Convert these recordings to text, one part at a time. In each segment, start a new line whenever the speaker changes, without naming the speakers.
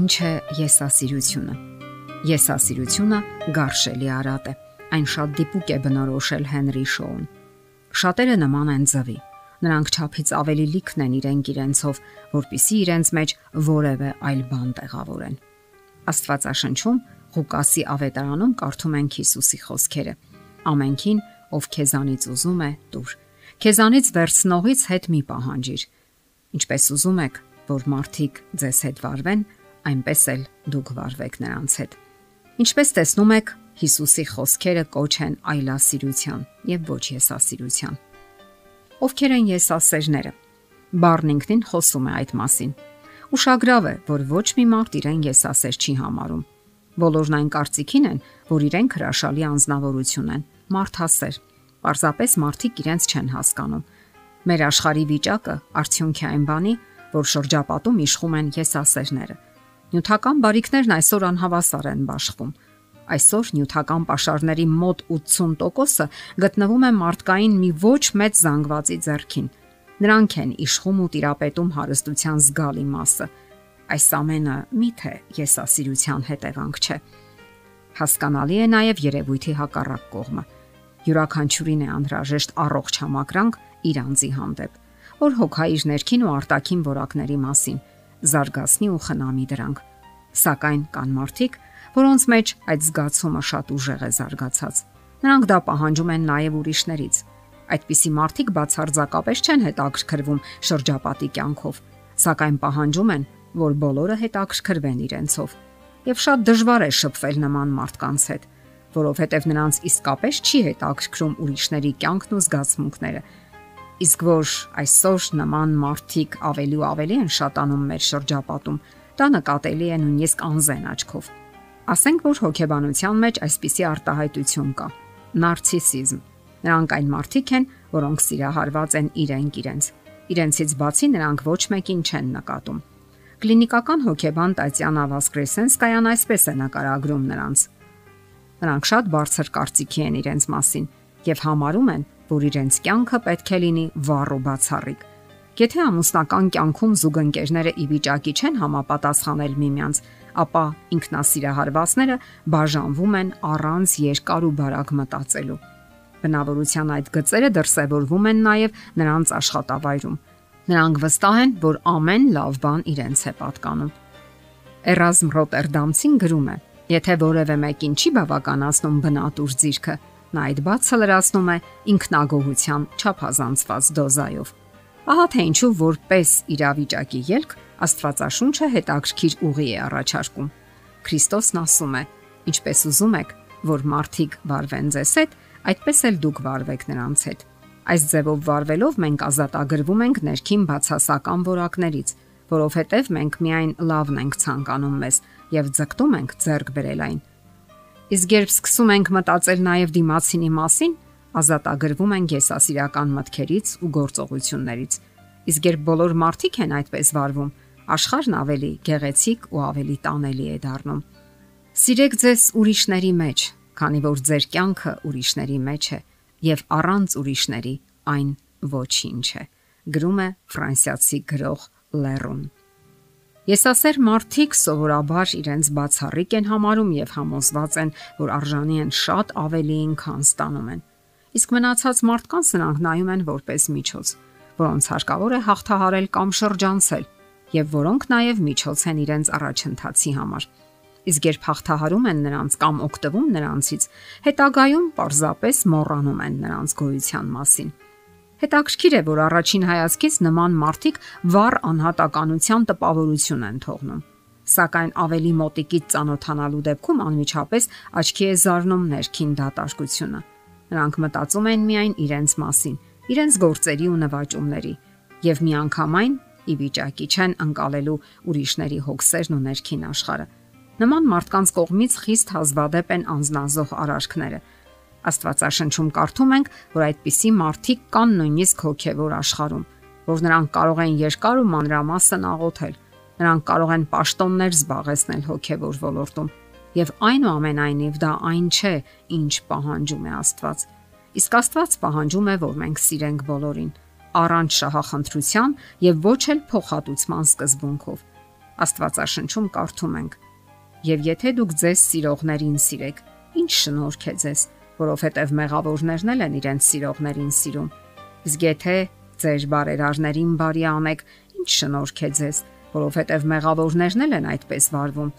Ինչ է եսասիրությունը։ Եսասիրությունը գարշելի արատ է։ Այն շատ դիպուկ է բնորոշել Հենրի Շոուն։ Շատերը նման են ձվի։ Նրանք ճափից ավելի լիքն են իրենք իրենցով, որpիսի իրենց մեջ որևէ այլ բան տեղավորեն։ Աստվածաշնչում Ղուկասի ավետարանում կարդում ենք Հիսուսի խոսքերը. Ամենքին, ով քեզանից ուզում է, դուր։ Քեզանից վերցնողից հետ մի պահանջիր։ Ինչպես ուզում եք, որ մարդիկ ձեզ հետ վարվեն, այնպես էլ դուք վարվեք նրանց հետ։ Ինչպես տեսնում եք, Հիսուսի խոսքերը կոչ են այլասիրության եւ ոչ եսասիրության։ Ովքեր են եսասերները։ Բառն ինքնին խոսում է այդ մասին։ Ուշագրավ է, որ ոչ մի մարդ իրեն եսասեր չի համարում։ Բոլորն այն կարծիքին են, որ իրենք հրաշալի անznավորություն են, մարդասեր։ Պարզապես մարդիկ իրենց չեն հասկանում։ Մեր աշխարհի վիճակը արդյունք է այն բանի, որ շրջապատում իշխում են եսասերները։ Նյութական բարիքներն այսօր անհավասար են բաշխվում։ Այսօր նյութական pašարների մոտ 80%-ը գտնվում է մարդկային մի ոչ մեծ զանգվածի ձեռքին։ Նրանք են իշխում ու տիրապետում հարստության զգալի մասը։ Այս ամենը միթե եսասիրության հետևանք չէ։ Հասկանալի է նաև երևույթի հակառակ կողմը։ Յուրաքանչյուրին է անհրաժեշտ առողջ համակրանք իր անձի հանդեպ, որ հոգա իր ներքին ու արտաքին որակների մասին զարգացնի ու խնամի դրանք։ Սակայն կան մարդիկ, որոնց մեջ այդ զգացումը շատ ուժեղ է զարգացած։ Նրանք դա պահանջում են նաև ուրիշներից։ Այդպիսի մարդիկ բացարձակապես չեն հետաքրքրվում շրջապատի կյանքով, սակայն պահանջում են, որ բոլորը հետաքրքրվեն իրենցով։ Եվ շատ դժվար է շփվել նման մարդկանց հետ, որովհետև նրանց իսկապես չի հետաքրքրում ուրիշների կյանքն ու զգացմունքները։ Իսկ որ այսօր նման մարդիկ ավելի ու ավելի են շատանում մեր շրջապատում, դա նկատելի է նույնիսկ անզեն աչքով։ Ասենք որ հոգեբանության մեջ այսպիսի արտահայտություն կա՝ նարցիսիզմ։ Նրանք այն մարդիկ են, որոնք սիրահարված են իրենք իրենց։ Իրենցից բացի նրանք ոչ մեկին չեն նկատում։ Կլինիկական հոգեբան Տատյանա Վասկրեսենսկայան այսպես է նկարագրում նրանց. Նրանք շատ բարձր կարծիքի են իրենց մասին եւ համարում են, որ իրենց կյանքը պետք է լինի վառ ու բացառիկ։ Եթե ամուսնական կյանքում զուգընկերները ի վիճակի չեն համապատասխանել միմյանց, ապա ինքնասիրահարվածները բաժանվում են առանց երկար ու բարակ մտածելու։ Բնավորության այդ գծերը դրսևորվում են նաև նրանց աշխատավայրում։ Նրանք վստահ են, որ ամեն լավ բան իրենց է պատկանում։ Էրազմ Ռոտերդամցին գրում է. Եթե որևէ մեկին չի բավականացնում բնատուր ձիրքը, նա այդ բացը լրացնում է ինքնագոհության չափազանցված դոզայով։ Ահա թե ինչու որպես իրավիճակի ելք Աստվածաշունչը հետաքրքիր ուղի է առաջարկում։ Քրիստոսն ասում է. Ինչպես ուզում եք, որ մարդիկ վարվեն ձեզ հետ, այդպես էլ դուք վարվեք նրանց հետ։ Այս ձևով վարվելով մենք ազատագրվում ենք ներքին բացասական որակներից, որովհետև մենք միայն լավն ենք ցանկանում մեզ եւ ձգտում ենք ձեռք բերել այն։ Իսկ երբ սկսում ենք մտածել նաեւ դիմացինի մասին, ազատագրվում ենք եսասիրական մտքերից ու գործողություններից։ Իսկ երբ բոլոր մարդիկ են այդպես վարվում, աշխարհն ավելի գեղեցիկ ու ավելի տանելի է դառնում։ Սիրեք ձեզ ուրիշների մեջ, քանի որ ձեր կյանքը ուրիշների մեջ է եւ առանց ուրիշների այն ոչինչ է։ Գրում է ֆրանսիացի գրող Լերուն։ Եսասեր մարդիկ սովորաբար իրենց բացառիկ են համարում եւ համոզված են, որ արժանի են շատ ավելիին, քան ստանում են։ Իսկ մնացած մարդկանց նրանք նայում են որպես միջոց, որոնց հարկավոր է հաղթահարել կամ շրջանցել, եւ որոնք նաեւ միջոց են իրենց առաջընթացի համար։ Իսկ երբ հաղթահարում են նրանց կամ օգտվում նրանցից, հետագայում պարզապես մոռանում են նրանց գոյության մասին։ Հետաքրքիր է, որ առաջին հայացքից նման մարդիկ վառ անհատականության տպավորություն են թողնում։ Սակայն ավելի մոտիկից ճանոթանալու դեպքում անմիջապես աչքի է զարնում ներքին դատարկությունը։ Նրանք մտածում են միայն իրենց մասին, իրենց գործերի ու նվաճումների եւ միանգամայն ի վիճակի չեն անցալելու ուրիշների հոգսերն ու ներքին աշխարհը։ Նման մարդկանց կողմից խիստ հազվադեպ են անznազող արարքները, Աստվածաշնչում կարդում ենք, որ այդպիսի մարդիկ կան նույնիսկ հոգևոր աշխարհում, որ նրանք կարող են երկար ու մանրամասն աղոթել։ Նրանք կարող են պաշտոններ զբաղեցնել հոգևոր ոլորտում, եւ այնուամենայնիվ դա այն չէ, ինչ պահանջում է Աստված։ Իսկ Աստված պահանջում է, որ մենք սիրենք բոլորին, առանց շահախնդրության եւ ոչ էլ փոխհատուցման սկզբունքով։ Աստվածաշնչում կարդում ենք. Եվ եթե դուք ձեզ սիրողներին սիրեք, ինչ շնորհք է ձեզ, որովհետև մեղավորներն են իրենց սիրողներին սիրում։ Իսկ եթե ձեր բարերարներին բարի անեք, ինչ շնորհք է ձեզ, որովհետև մեղավորներն են այդպես վարվում։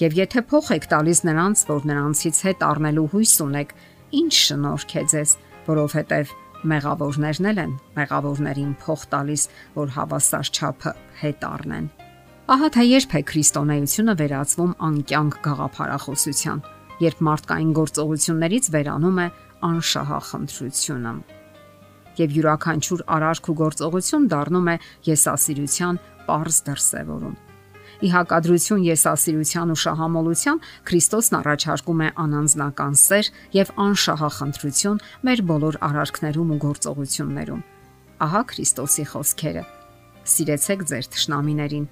Եվ եթե փոխ եք տալիս նրանց, որ նրանցից հետ առնելու հույս ունեք, ինչ շնորհք է ձեզ, որովհետև մեղավորներն են մեղավորներին փոխ տալիս, որ հավասար չափը հետ առնեն։ Ահա թե երբ է քրիստոնեությունը վերածվում անկյանք գաղափարախոսության, երբ մարդկային գործողություններից վերանում է անշահախնդրությունը եւ յուրաքանչյուր արարք ու գործողություն դառնում է եսասիրության པարզ դրսևորում։ Ի հակադրություն եսասիրության ու շահամոլության Քրիստոսն առաջարկում է անանձնական սեր եւ անշահախնդրություն մեր բոլոր արարքներում ու գործողություններում։ Ահա Քրիստոսի խոսքերը. Սիրեցեք ձեր թշնամիներին,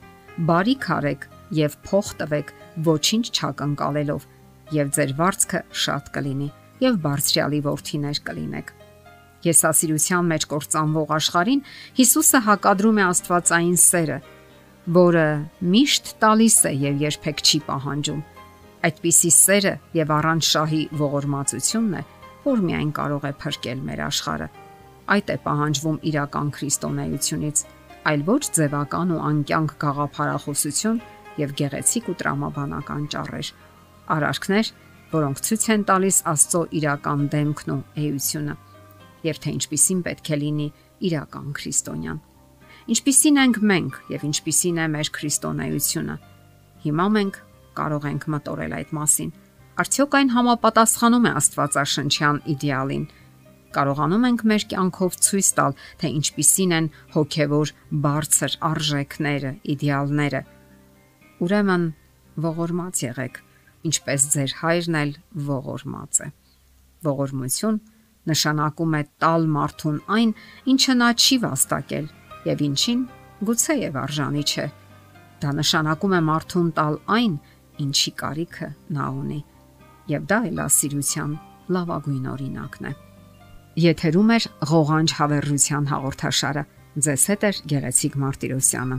բարիք արեք եւ փող տվեք ոչինչ չակնկալելով, եւ ձեր վարձքը շատ կլինի եւ բարձրյալի worth-իներ կլինեք։ Ես ասիրության մեջ կործանվող աշխարհին Հիսուսը հակադրում է Աստվածային սերը, որը միշտ տալիս է եւ երբեք չի պահանջում։ Այդպիսի սերը եւ առանց շահի ողորմածությունն է, որ միայն կարող է փրկել մեր աշխարհը։ Այդ է պահանջվում իրական քրիստոնեությունից, այլ ոչ ձևական ու անկյանք գաղափարախոսություն եւ գեղեցիկ ու տրամաբանական ճառեր Արարքներ, որոնք ցույց են տալիս Աստծո իրական դեմքն ու էությունը եւ թե ինչպիսին պետք է լինի իրական քրիստոնյան։ Ինչպիսին ենք մենք եւ ինչպիսին է մեր քրիստոնեությունը։ Հիմա մենք կարող ենք մտորել այդ մասին։ Արդյոք այն համապատասխանում է Աստվածաշնչյան իդեալին։ Կարողանում ենք մեր կյանքով ցույց տալ, թե ինչպիսին են հոգեվոր բարձր արժեքները, իդեալները։ Ուրեմն ողորմած եղեք, ինչպես ձեր հայրն էլ ողորմած է։ Ողորմություն նշանակում է տալ մարդուն այն, ինչը նա չի վաստակել եւ ինչին գուցե եւ արժանի չէ։ Դա նշանակում է մարդուն տալ այն, ինչի կարիքը նա ունի։ Եվ դա էլասիրության լավագույն օրինակն է։ Եթերում է ղողանջ հավերժության հաղորդաշարը։ Ձեզ հետ է Գեղեցիկ Մարտիրոսյանը։